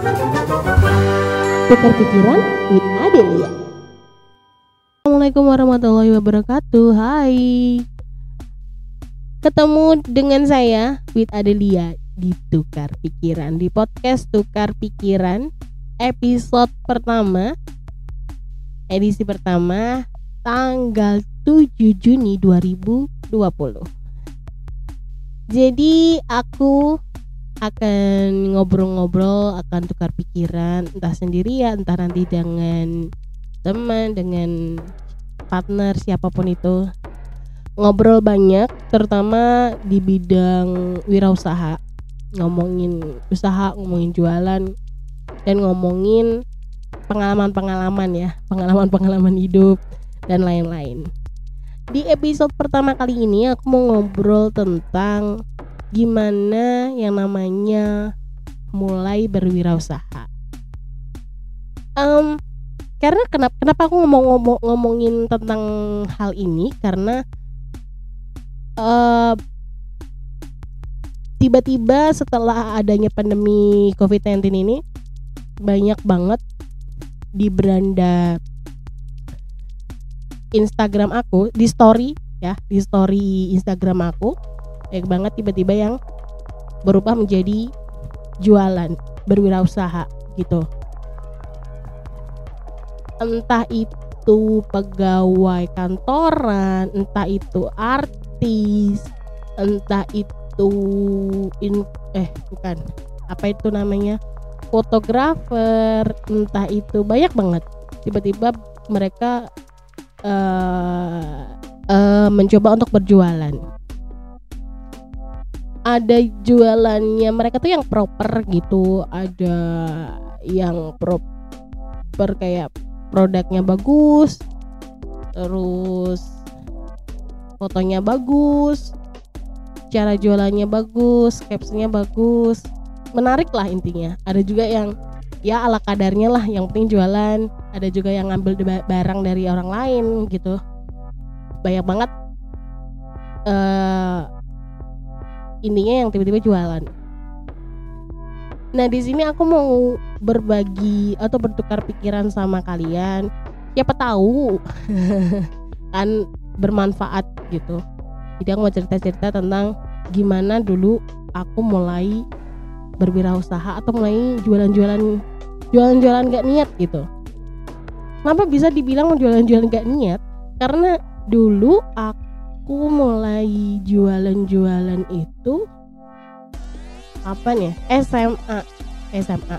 Tukar pikiran with Adelia. Assalamualaikum warahmatullahi wabarakatuh. Hai. Ketemu dengan saya with Adelia di Tukar Pikiran di podcast Tukar Pikiran episode pertama edisi pertama tanggal 7 Juni 2020. Jadi aku akan ngobrol-ngobrol, akan tukar pikiran, entah sendirian, entah nanti dengan teman, dengan partner siapa pun itu. Ngobrol banyak, terutama di bidang wirausaha, ngomongin usaha, ngomongin jualan, dan ngomongin pengalaman-pengalaman ya, pengalaman-pengalaman hidup dan lain-lain. Di episode pertama kali ini aku mau ngobrol tentang gimana yang namanya mulai berwirausaha. Um, karena kenapa kenapa aku ngomong, ngomong ngomongin tentang hal ini karena uh, tiba-tiba setelah adanya pandemi COVID-19 ini banyak banget di beranda Instagram aku di story ya di story Instagram aku banyak banget tiba-tiba yang berubah menjadi jualan berwirausaha gitu. Entah itu pegawai kantoran entah itu artis entah itu in eh bukan. Apa itu namanya? Fotografer entah itu banyak banget. Tiba-tiba mereka uh, uh, mencoba untuk berjualan ada jualannya. Mereka tuh yang proper gitu. Ada yang proper kayak produknya bagus terus fotonya bagus cara jualannya bagus captionnya bagus. Menarik lah intinya. Ada juga yang ya ala kadarnya lah yang penting jualan. Ada juga yang ngambil barang dari orang lain gitu. Banyak banget uh, intinya yang tiba-tiba jualan. Nah di sini aku mau berbagi atau bertukar pikiran sama kalian. Siapa tahu kan bermanfaat gitu. Jadi aku mau cerita-cerita tentang gimana dulu aku mulai berwirausaha atau mulai jualan-jualan jualan-jualan gak niat gitu. Kenapa bisa dibilang jualan-jualan gak niat? Karena dulu aku mulai jualan-jualan itu apa nih SMA SMA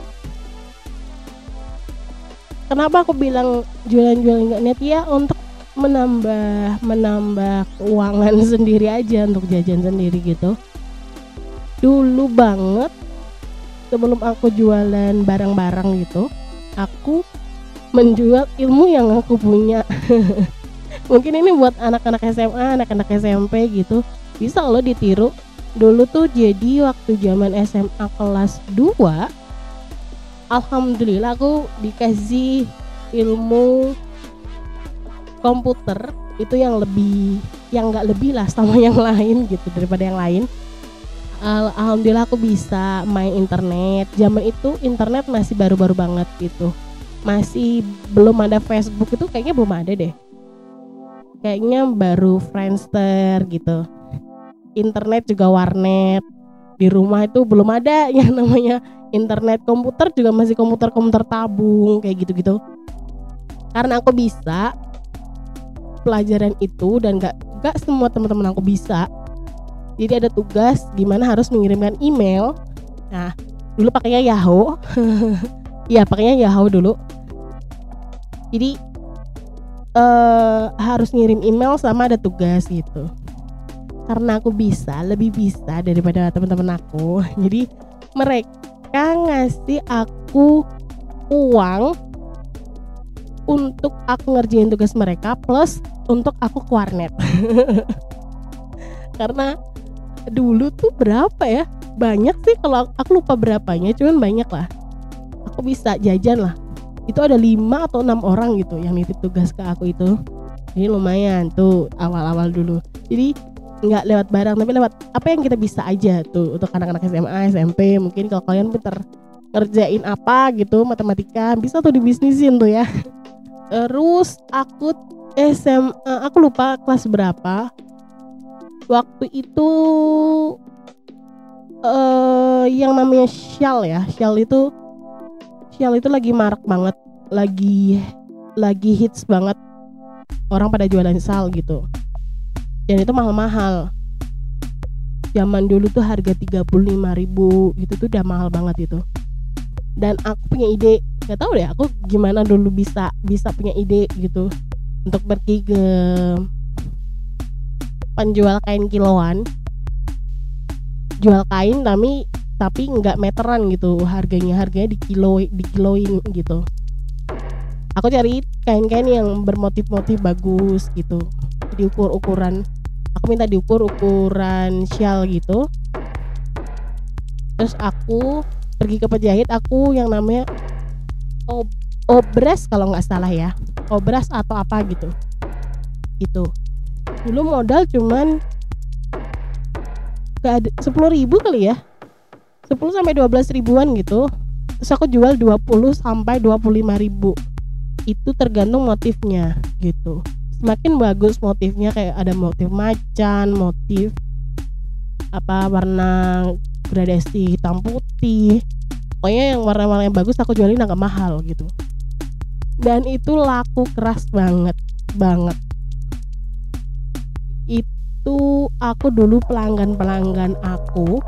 kenapa aku bilang jualan-jualan gak niat ya untuk menambah menambah keuangan sendiri aja untuk jajan sendiri gitu. Dulu banget sebelum aku jualan barang-barang gitu aku menjual ilmu yang aku punya mungkin ini buat anak-anak SMA anak-anak SMP gitu bisa lo ditiru. Dulu tuh jadi waktu zaman SMA kelas 2 Alhamdulillah aku dikasih ilmu komputer itu yang lebih yang nggak lebih lah sama yang lain gitu daripada yang lain. Alhamdulillah aku bisa main internet. Zaman itu internet masih baru-baru banget gitu. Masih belum ada Facebook itu kayaknya belum ada deh kayaknya baru Friendster gitu. Internet juga warnet. Di rumah itu belum ada yang namanya internet. Komputer juga masih komputer-komputer tabung kayak gitu-gitu. Karena aku bisa pelajaran itu dan gak gak semua teman-teman aku bisa. Jadi ada tugas gimana harus mengirimkan email. Nah dulu pakainya Yahoo. Iya pakainya Yahoo dulu. Jadi uh, harus ngirim email sama ada tugas gitu. Karena aku bisa lebih bisa daripada teman-teman aku. Jadi mereka ngasih aku uang untuk aku ngerjain tugas mereka plus untuk aku ke warnet. Karena dulu tuh berapa ya? Banyak sih kalau aku lupa berapanya cuman banyak lah. Aku bisa jajan lah itu ada lima atau enam orang gitu yang nitip tugas ke aku itu. Jadi lumayan tuh awal-awal dulu. Jadi nggak lewat barang tapi lewat apa yang kita bisa aja tuh untuk anak-anak SMA SMP mungkin kalau kalian pinter ngerjain apa gitu matematika bisa tuh dibisnisin tuh ya. Terus aku SMA aku lupa kelas berapa. Waktu itu uh, yang namanya Shell ya Shell itu Shell itu lagi marak banget lagi lagi hits banget. Orang pada jualan sal gitu. Dan itu mahal-mahal. Zaman dulu tuh harga 35 ribu gitu tuh udah mahal banget itu. Dan aku punya ide nggak tahu deh aku gimana dulu bisa bisa punya ide gitu untuk pergi ke penjual kain kiloan. Jual kain tapi tapi nggak meteran gitu. Harganya harganya di kilo di kiloin gitu. Aku cari kain-kain yang bermotif-motif bagus gitu. Diukur ukuran aku minta diukur ukuran shawl gitu. Terus aku pergi ke penjahit aku yang namanya ob obras kalau nggak salah ya. Obras atau apa gitu. Itu dulu modal cuman sepuluh ribu kali ya 10 sampai 12 ribuan gitu. Terus aku jual 20 sampai 25 ribu. Itu tergantung motifnya gitu. Semakin bagus motifnya kayak ada motif macan motif apa warna gradasi hitam putih. Pokoknya yang warna-warna yang bagus aku jualin agak mahal gitu. Dan itu laku keras banget banget. Itu aku dulu pelanggan-pelanggan aku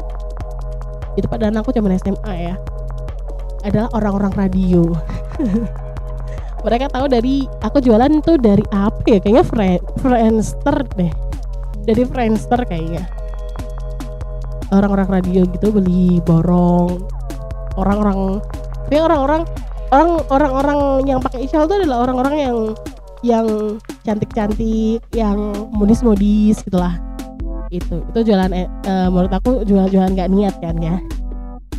itu padahal aku zaman SMA ya. Adalah orang-orang radio. Mereka tahu dari aku jualan tuh dari apa ya? Kayaknya Friendster deh. Dari Friendster kayaknya. Orang-orang radio gitu beli borong. Orang-orang kayak orang-orang orang orang-orang yang pakai ishal tuh adalah orang-orang yang yang cantik-cantik yang modis-modis gitulah itu. Itu jualan uh, menurut aku jual-jualan nggak niat kan ya.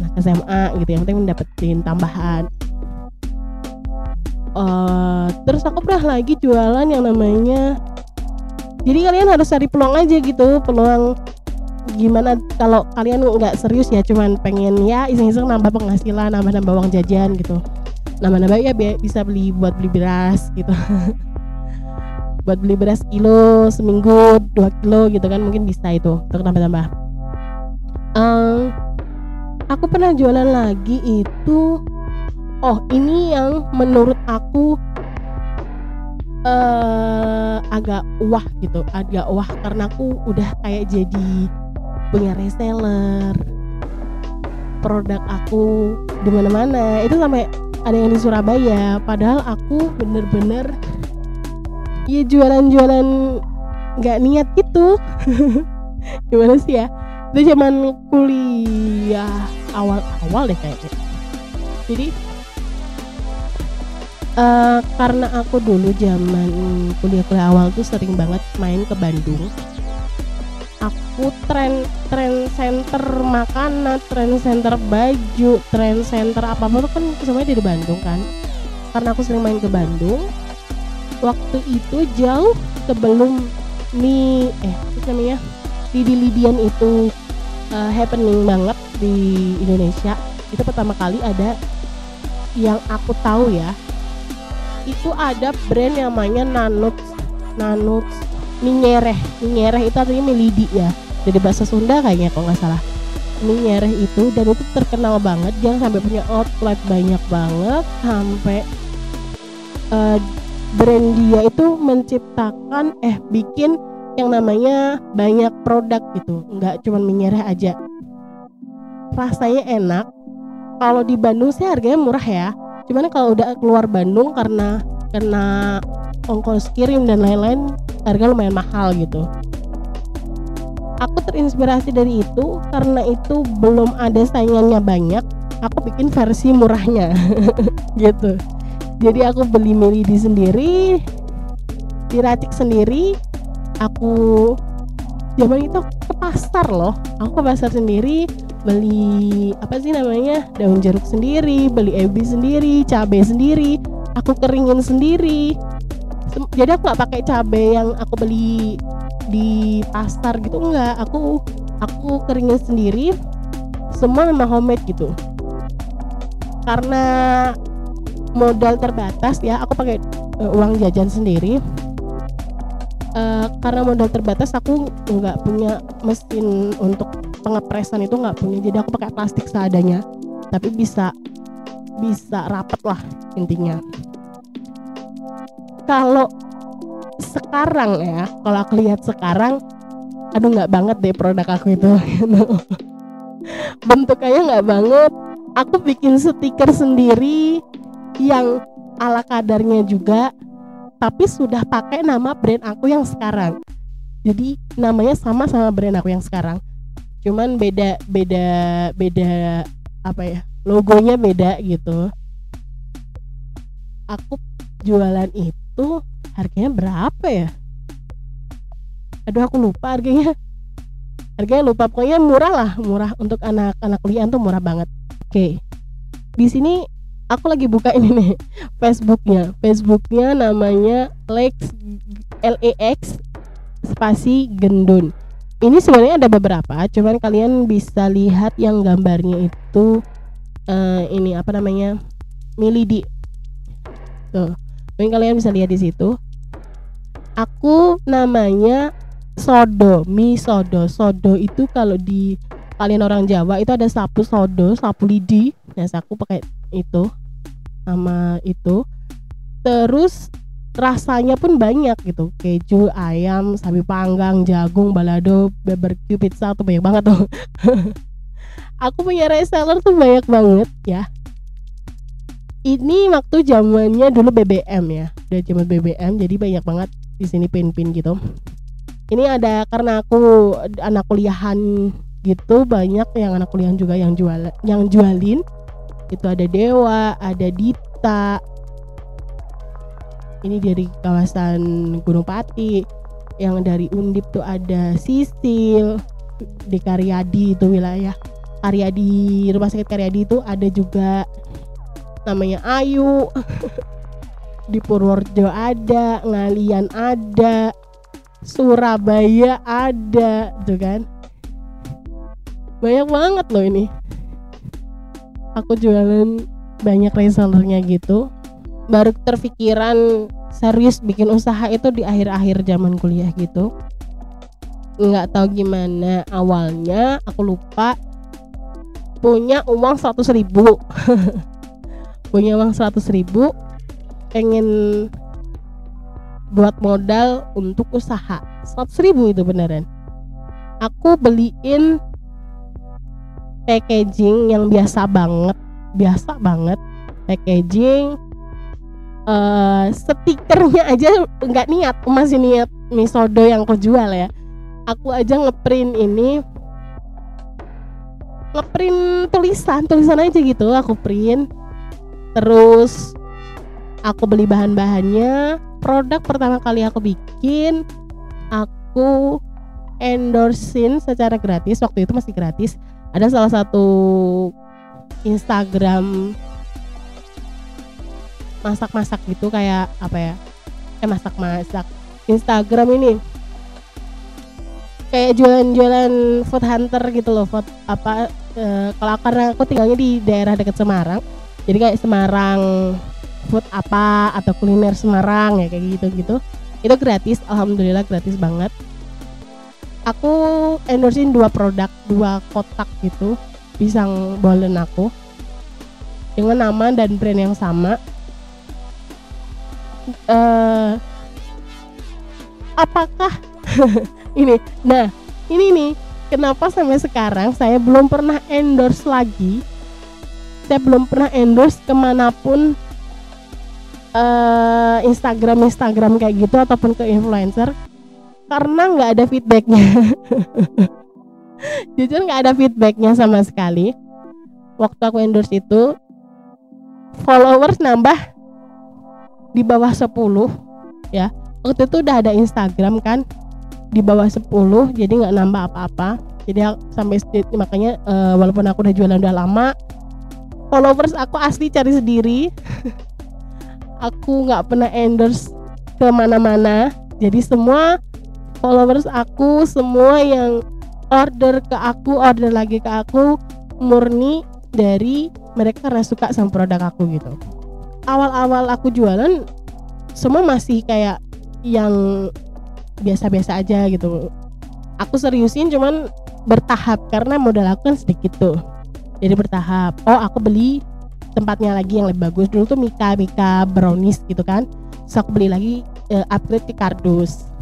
Nah SMA gitu yang penting mendapetin tambahan. Uh, terus aku pernah lagi jualan yang namanya jadi kalian harus cari peluang aja gitu peluang gimana kalau kalian nggak serius ya cuman pengen ya iseng-iseng nambah penghasilan nambah-nambah uang jajan gitu. Nambah-nambah ya bisa beli buat beli beras gitu buat beli beras kilo seminggu dua kilo gitu kan mungkin bisa itu untuk nambah-nambah. Um, aku pernah jualan lagi itu oh ini yang menurut aku uh, agak wah gitu agak wah karena aku udah kayak jadi punya reseller produk aku di mana-mana. Itu sampai ada yang di Surabaya padahal aku bener-bener ya jualan-jualan nggak niat gitu. Gimana sih ya? Itu zaman kuliah awal-awal deh kayaknya. Jadi uh, karena aku dulu zaman kuliah-kuliah awal tuh sering banget main ke Bandung. Aku tren tren center makanan tren center baju tren center apa apa kan semuanya dari Bandung kan. Karena aku sering main ke Bandung waktu itu jauh sebelum mi eh namanya Lidi Lidian itu uh, happening banget di Indonesia. Itu pertama kali ada yang aku tahu ya. Itu ada brand yang namanya Nanut Nanut Minyereh Minyereh itu artinya milidi ya. Dari bahasa Sunda kayaknya kalau nggak salah. Minyereh itu dan itu terkenal banget. Dia sampai punya outlet banyak banget sampai uh, brand dia itu menciptakan eh bikin yang namanya banyak produk gitu. Nggak cuma minyereh aja. Rasanya enak. Kalau di Bandung sih harganya murah ya. Cuman kalau udah keluar Bandung karena kena ongkos kirim dan lain-lain harga lumayan mahal gitu. Aku terinspirasi dari itu karena itu belum ada saingannya banyak aku bikin versi murahnya. Gitu jadi aku beli melidi sendiri diracik sendiri. Aku zaman itu ke pasar loh. Aku ke pasar sendiri beli apa sih namanya daun jeruk sendiri beli ebi sendiri cabai sendiri. Aku keringin sendiri. Jadi aku nggak pakai cabai yang aku beli di pasar gitu enggak aku aku keringin sendiri semua memang homemade gitu. Karena modal terbatas ya aku pakai uh, uang jajan sendiri. Uh, karena modal terbatas aku nggak punya mesin untuk pengepresan itu nggak punya jadi aku pakai plastik seadanya. Tapi bisa bisa rapet lah intinya. Kalau sekarang ya kalau aku lihat sekarang aduh nggak banget deh produk aku itu. Bentuknya nggak banget. Aku bikin stiker sendiri yang ala kadarnya juga tapi sudah pakai nama brand aku yang sekarang. Jadi namanya sama sama brand aku yang sekarang. Cuman beda beda beda apa ya logonya beda gitu. Aku jualan itu harganya berapa ya? Aduh aku lupa harganya. Harganya lupa pokoknya murah lah murah. Untuk anak-anak kuliah tuh murah banget. Oke. Di sini aku lagi buka ini nih Facebooknya. Facebooknya namanya Lex L E X spasi Gendun. Ini sebenarnya ada beberapa cuman kalian bisa lihat yang gambarnya itu uh, ini apa namanya Milidi tuh mungkin kalian bisa lihat di situ. Aku namanya sodo mie sodo. Sodo itu kalau di kalian orang Jawa itu ada sapu sodo sapu lidi. Nah aku pakai itu sama itu. Terus rasanya pun banyak gitu. Keju ayam sapi panggang jagung balado barbecue pizza tuh banyak banget tuh. Aku punya reseller tuh banyak banget ya. Ini waktu zamannya dulu BBM ya. Udah zaman BBM jadi banyak banget di sini pin-pin gitu. Ini ada karena aku anak kuliahan gitu banyak yang anak kuliahan juga yang jual yang jualin. Itu ada Dewa ada Dita. Ini dari kawasan Gunung Pati. Yang dari Undip tuh ada Sisil di Karyadi itu wilayah. Karyadi rumah sakit Karyadi itu ada juga. Namanya Ayu. Di Purworejo ada Ngalian ada Surabaya ada tuh kan banyak banget loh ini. Aku jualan banyak resellernya gitu. Baru terpikiran serius bikin usaha itu di akhir-akhir zaman kuliah gitu. Nggak tahu gimana awalnya aku lupa. Punya uang 100 ribu. Punya uang 100 ribu pengen buat modal untuk usaha. 100 ribu itu beneran. Aku beliin packaging yang biasa banget biasa banget. Packaging uh, stikernya aja nggak niat masih niat misodo yang aku jual ya. Aku aja ngeprint ini ngeprint tulisan tulisan aja gitu aku print. Terus aku beli bahan-bahannya. Produk pertama kali aku bikin aku endorsein secara gratis waktu itu masih gratis ada salah satu Instagram masak-masak gitu kayak apa ya? Eh masak-masak. Instagram ini. Kayak jualan-jualan food hunter gitu loh food apa e, kalau karena aku tinggalnya di daerah dekat Semarang jadi kayak Semarang food apa atau kuliner Semarang ya kayak gitu gitu itu gratis alhamdulillah gratis banget aku endorsein dua produk dua kotak gitu pisang bolen aku. Dengan nama dan brand yang sama. Uh, apakah ini? Nah ini nih kenapa sampai sekarang saya belum pernah endorse lagi? Saya belum pernah endorse ke mana pun uh, Instagram Instagram kayak gitu ataupun ke influencer karena nggak ada feedbacknya. Jujur nggak ada feedbacknya sama sekali. Waktu aku endorse itu followers nambah di bawah 10 ya. Waktu itu udah ada Instagram kan di bawah 10 jadi nggak nambah apa-apa. Jadi sampai makanya uh, walaupun aku udah jualan udah lama followers aku asli cari sendiri. Aku nggak pernah endorse ke mana-mana jadi semua followers aku semua yang order ke aku order lagi ke aku murni dari mereka karena suka sama produk aku gitu. Awal-awal aku jualan semua masih kayak yang biasa-biasa aja gitu. Aku seriusin cuman bertahap karena modal aku kan sedikit tuh. Jadi bertahap. Oh aku beli tempatnya lagi yang lebih bagus. Dulu tuh Mika Mika brownies gitu kan. So aku beli lagi uh, upgrade ke kardus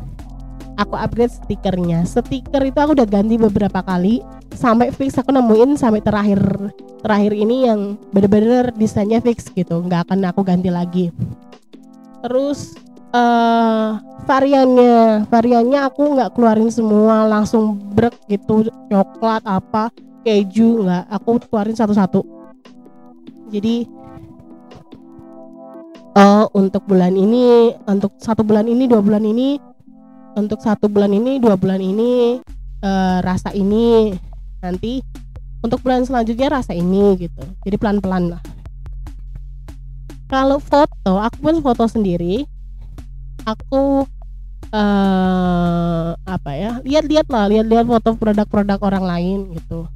aku upgrade stikernya. Stiker itu aku udah ganti beberapa kali. Sampai fix aku nemuin sampai terakhir terakhir ini yang bener-bener desainnya fix gitu. Nggak akan aku ganti lagi. Terus uh, variannya. Variannya aku nggak keluarin semua. Langsung brek gitu. Coklat apa keju nggak. Aku keluarin satu-satu. Jadi oh untuk bulan ini untuk satu bulan ini dua bulan ini untuk satu bulan ini dua bulan ini uh, rasa ini. Nanti untuk bulan selanjutnya rasa ini gitu. Jadi pelan-pelan lah. Kalau foto aku pun foto sendiri. Aku uh, apa ya lihat-lihat lah lihat-lihat foto produk-produk orang lain gitu.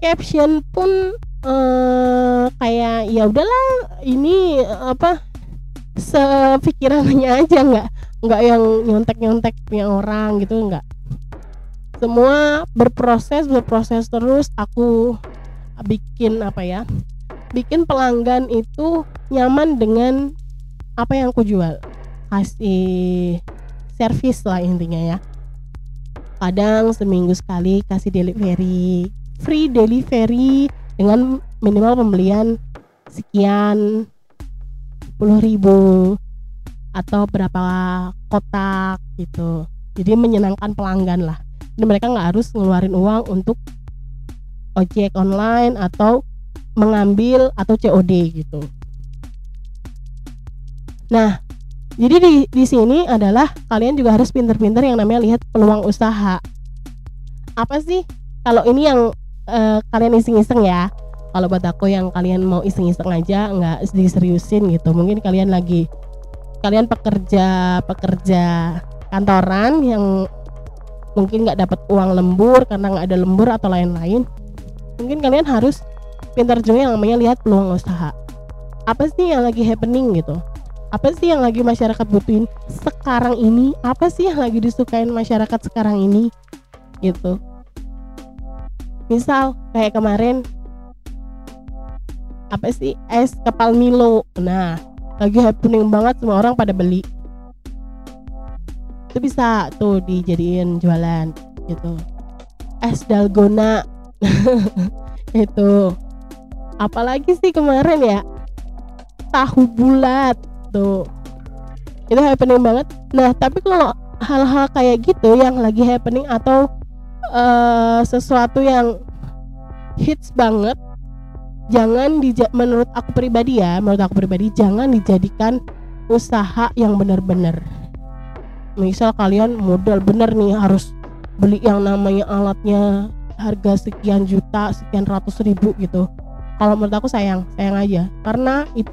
Caption pun uh, kayak ya udahlah ini apa sepikirannya aja nggak nggak yang nyontek nyontek punya orang gitu nggak. Semua berproses berproses terus aku bikin apa ya bikin pelanggan itu nyaman dengan apa yang aku jual. Kasih servis lah intinya ya. Kadang seminggu sekali kasih delivery free delivery dengan minimal pembelian sekian puluh ribu atau berapa kotak gitu. Jadi menyenangkan pelanggan lah. Dan mereka nggak harus ngeluarin uang untuk ojek online atau mengambil atau COD gitu. Nah jadi di di sini adalah kalian juga harus pinter-pinter yang namanya lihat peluang usaha. Apa sih? Kalau ini yang uh, kalian iseng-iseng ya. Kalau buat aku yang kalian mau iseng-iseng aja nggak diseriusin gitu. Mungkin kalian lagi kalian pekerja pekerja kantoran yang mungkin nggak dapat uang lembur karena nggak ada lembur atau lain-lain mungkin kalian harus pintar juga yang namanya lihat peluang usaha. Apa sih yang lagi happening gitu? Apa sih yang lagi masyarakat butuhin sekarang ini? Apa sih yang lagi disukain masyarakat sekarang ini? Gitu. Misal kayak kemarin apa sih? Es kepal Milo. Nah lagi happening banget semua orang pada beli. Itu bisa tuh dijadiin jualan gitu. Es dalgona. Itu. Apalagi sih kemarin ya? Tahu bulat tuh. Itu happening banget. Nah tapi kalau hal-hal kayak gitu yang lagi happening atau uh, sesuatu yang hits banget jangan dija menurut aku pribadi ya menurut aku pribadi jangan dijadikan usaha yang benar-benar. Misal kalian modal bener nih harus beli yang namanya alatnya harga sekian juta sekian ratus ribu gitu. Kalau menurut aku sayang sayang aja. Karena itu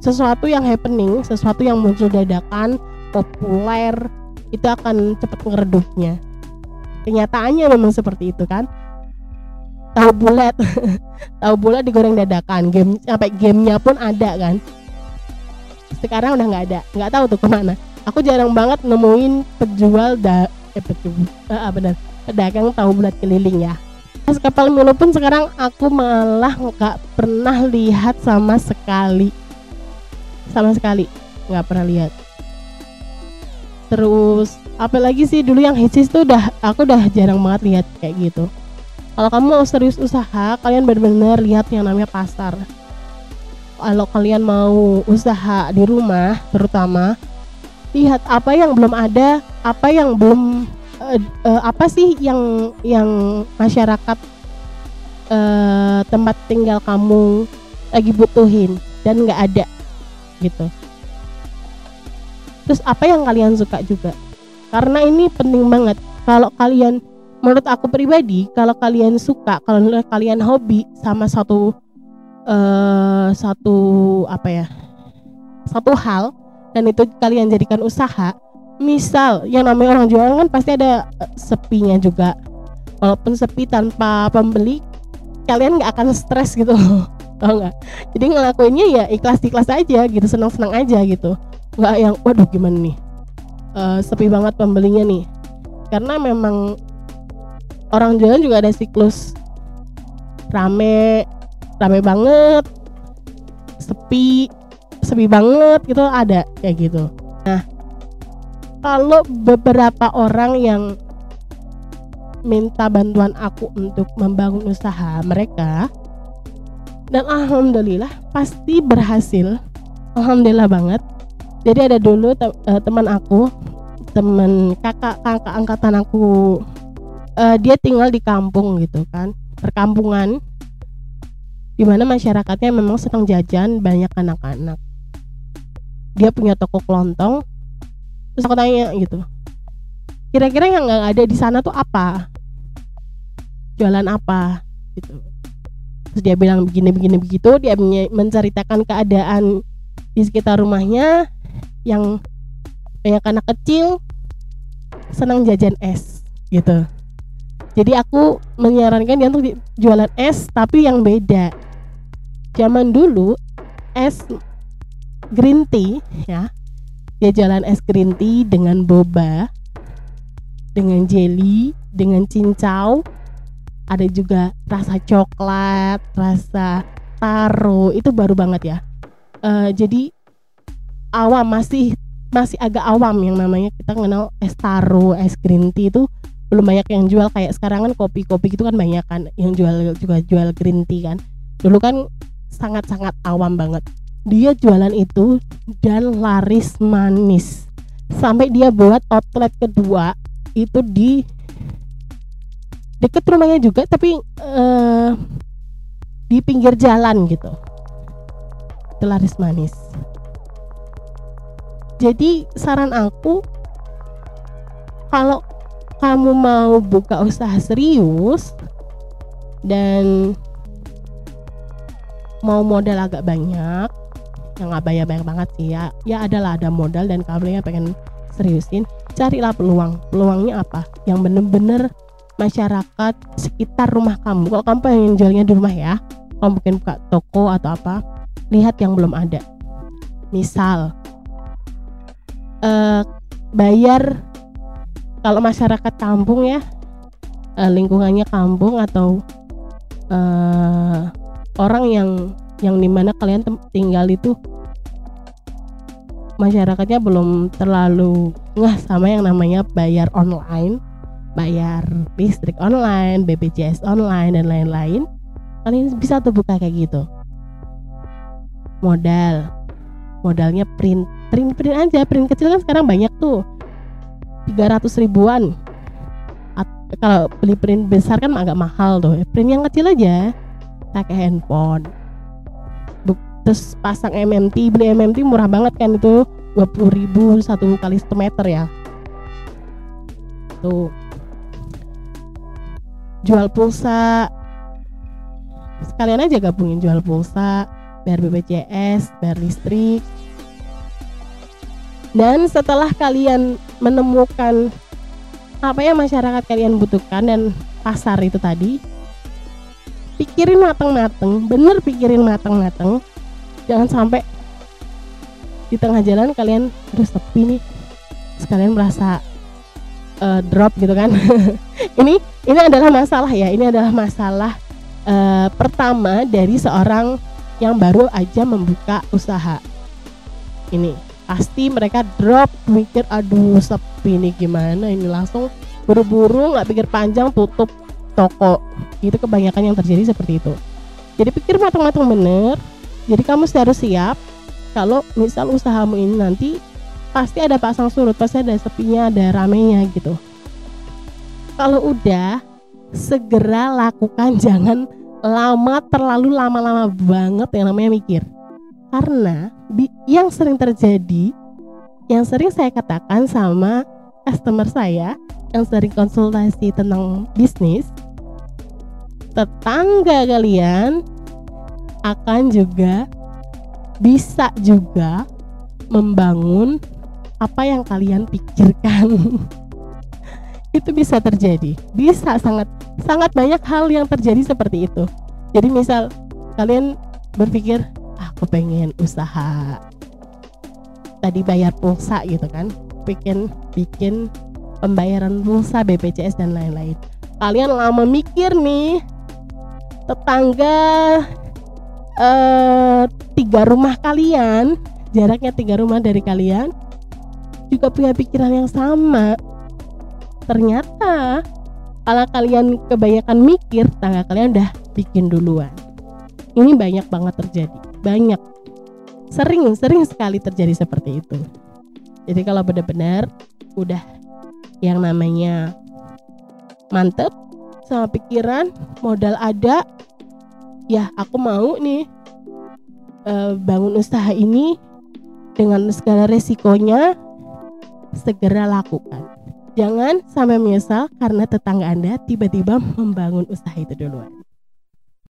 sesuatu yang happening sesuatu yang muncul dadakan populer itu akan cepat ngeredupnya kenyataannya memang seperti itu kan tahu bulat tahu bulat digoreng dadakan. Game sampai gamenya pun ada kan. Sekarang udah nggak ada. Nggak tahu tuh ke mana. Aku jarang banget nemuin penjual da eh penjual. Ah, benar pedagang tahu bulat keliling ya. Pas kapal Milo pun sekarang aku malah nggak pernah lihat sama sekali. Sama sekali. Nggak pernah lihat. Terus apalagi sih dulu yang hits tuh udah aku udah jarang banget lihat kayak gitu kalau kamu mau serius usaha kalian benar-benar lihat yang namanya pasar. Kalau kalian mau usaha di rumah terutama lihat apa yang belum ada apa yang belum uh, uh, apa sih yang yang masyarakat uh, tempat tinggal kamu lagi butuhin dan nggak ada gitu. Terus apa yang kalian suka juga? Karena ini penting banget. Kalau kalian menurut aku pribadi kalau kalian suka kalau kalian hobi sama satu uh, satu apa ya satu hal dan itu kalian jadikan usaha misal yang namanya orang jualan kan pasti ada uh, sepinya juga. Walaupun sepi tanpa pembeli kalian nggak akan stres gitu oh enggak jadi ngelakuinnya ya ikhlas ikhlas aja gitu senang senang aja gitu. Nggak yang waduh gimana nih? Uh, sepi banget pembelinya nih. Karena memang orang jualan juga ada siklus. Rame rame banget sepi sepi banget gitu ada kayak gitu. Nah kalau beberapa orang yang minta bantuan aku untuk membangun usaha mereka dan alhamdulillah pasti berhasil. Alhamdulillah banget. Jadi ada dulu te uh, teman aku teman kakak kakak angkatan aku uh, dia tinggal di kampung gitu kan perkampungan di mana masyarakatnya memang sedang jajan banyak anak-anak. Dia punya toko kelontong. Terus aku tanya gitu kira-kira yang nggak ada di sana tuh apa? Jualan apa? Gitu. Terus dia bilang begini begini begitu. Dia menceritakan keadaan di sekitar rumahnya yang banyak anak kecil senang jajan es gitu jadi aku menyarankan dia untuk jualan es tapi yang beda. Zaman dulu es green tea ya. Dia jualan es green tea dengan boba dengan jelly dengan cincau. Ada juga rasa coklat rasa taro itu baru banget ya. Uh, jadi awam masih masih agak awam yang namanya kita kenal es taro es green tea itu belum banyak yang jual. Kayak sekarang kan kopi-kopi gitu kan banyak kan yang jual juga jual green tea kan. Dulu kan sangat-sangat awam banget. Dia jualan itu dan laris manis. Sampai dia buat outlet kedua itu di deket rumahnya juga tapi uh, di pinggir jalan gitu. Itu laris manis. Jadi saran aku kalau kamu mau buka usaha serius dan mau modal agak banyak yang nggak bayar banyak banget sih ya. Ya adalah ada modal dan kamu yang pengen seriusin carilah peluang. Peluangnya apa? Yang bener-bener masyarakat sekitar rumah kamu. Kalau kamu pengen jualnya di rumah ya kamu mungkin buka toko atau apa lihat yang belum ada. Misal uh, bayar kalau masyarakat kampung ya uh, lingkungannya kampung atau uh, orang yang yang di mana kalian tinggal itu masyarakatnya belum terlalu ngah sama yang namanya bayar online bayar listrik online, BPJS online dan lain-lain, kalian bisa tuh buka kayak gitu. Modal, modalnya print, print print aja, print kecil kan sekarang banyak tuh, 300 ribuan. At, kalau beli print besar kan agak mahal tuh, print yang kecil aja, pakai handphone. Terus pasang MMT, beli MMT murah banget kan itu 20 ribu satu kali satu meter ya. Tuh jual pulsa sekalian aja gabungin jual pulsa bayar BPJS bayar listrik dan setelah kalian menemukan apa yang masyarakat kalian butuhkan dan pasar itu tadi pikirin mateng-mateng bener pikirin mateng-mateng. Jangan sampai di tengah jalan kalian terus sepi nih. Sekalian merasa uh, drop gitu kan. Ini ini adalah masalah ya. Ini adalah masalah uh, pertama dari seorang yang baru aja membuka usaha ini pasti mereka drop mikir aduh sepi ini gimana ini? Langsung buru-buru nggak pikir panjang tutup toko. Itu kebanyakan yang terjadi seperti itu. Jadi pikir matang-matang bener. Jadi kamu harus siap kalau misal usahamu ini nanti pasti ada pasang surut pasti ada sepinya ada ramenya gitu. Kalau udah segera lakukan. Jangan lama terlalu lama-lama banget yang namanya mikir karena yang sering terjadi yang sering saya katakan sama customer saya yang sering konsultasi tentang bisnis tetangga kalian akan juga bisa juga membangun apa yang kalian pikirkan. Itu bisa terjadi. Bisa sangat sangat banyak hal yang terjadi seperti itu. Jadi misal kalian berpikir aku pengen usaha tadi bayar pulsa gitu kan. Bikin bikin pembayaran pulsa BPJS dan lain-lain. Kalian lama mikir nih tetangga eh, tiga rumah kalian jaraknya tiga rumah dari kalian juga punya pikiran yang sama. Ternyata kalau kalian kebanyakan mikir tangga kalian udah bikin duluan. Ini banyak banget terjadi banyak. Sering sering sekali terjadi seperti itu. Jadi kalau benar-benar udah yang namanya mantep sama pikiran modal ada ya aku mau nih uh, bangun usaha ini dengan segala resikonya segera lakukan. Jangan sampai menyesal karena tetangga anda tiba-tiba membangun usaha itu duluan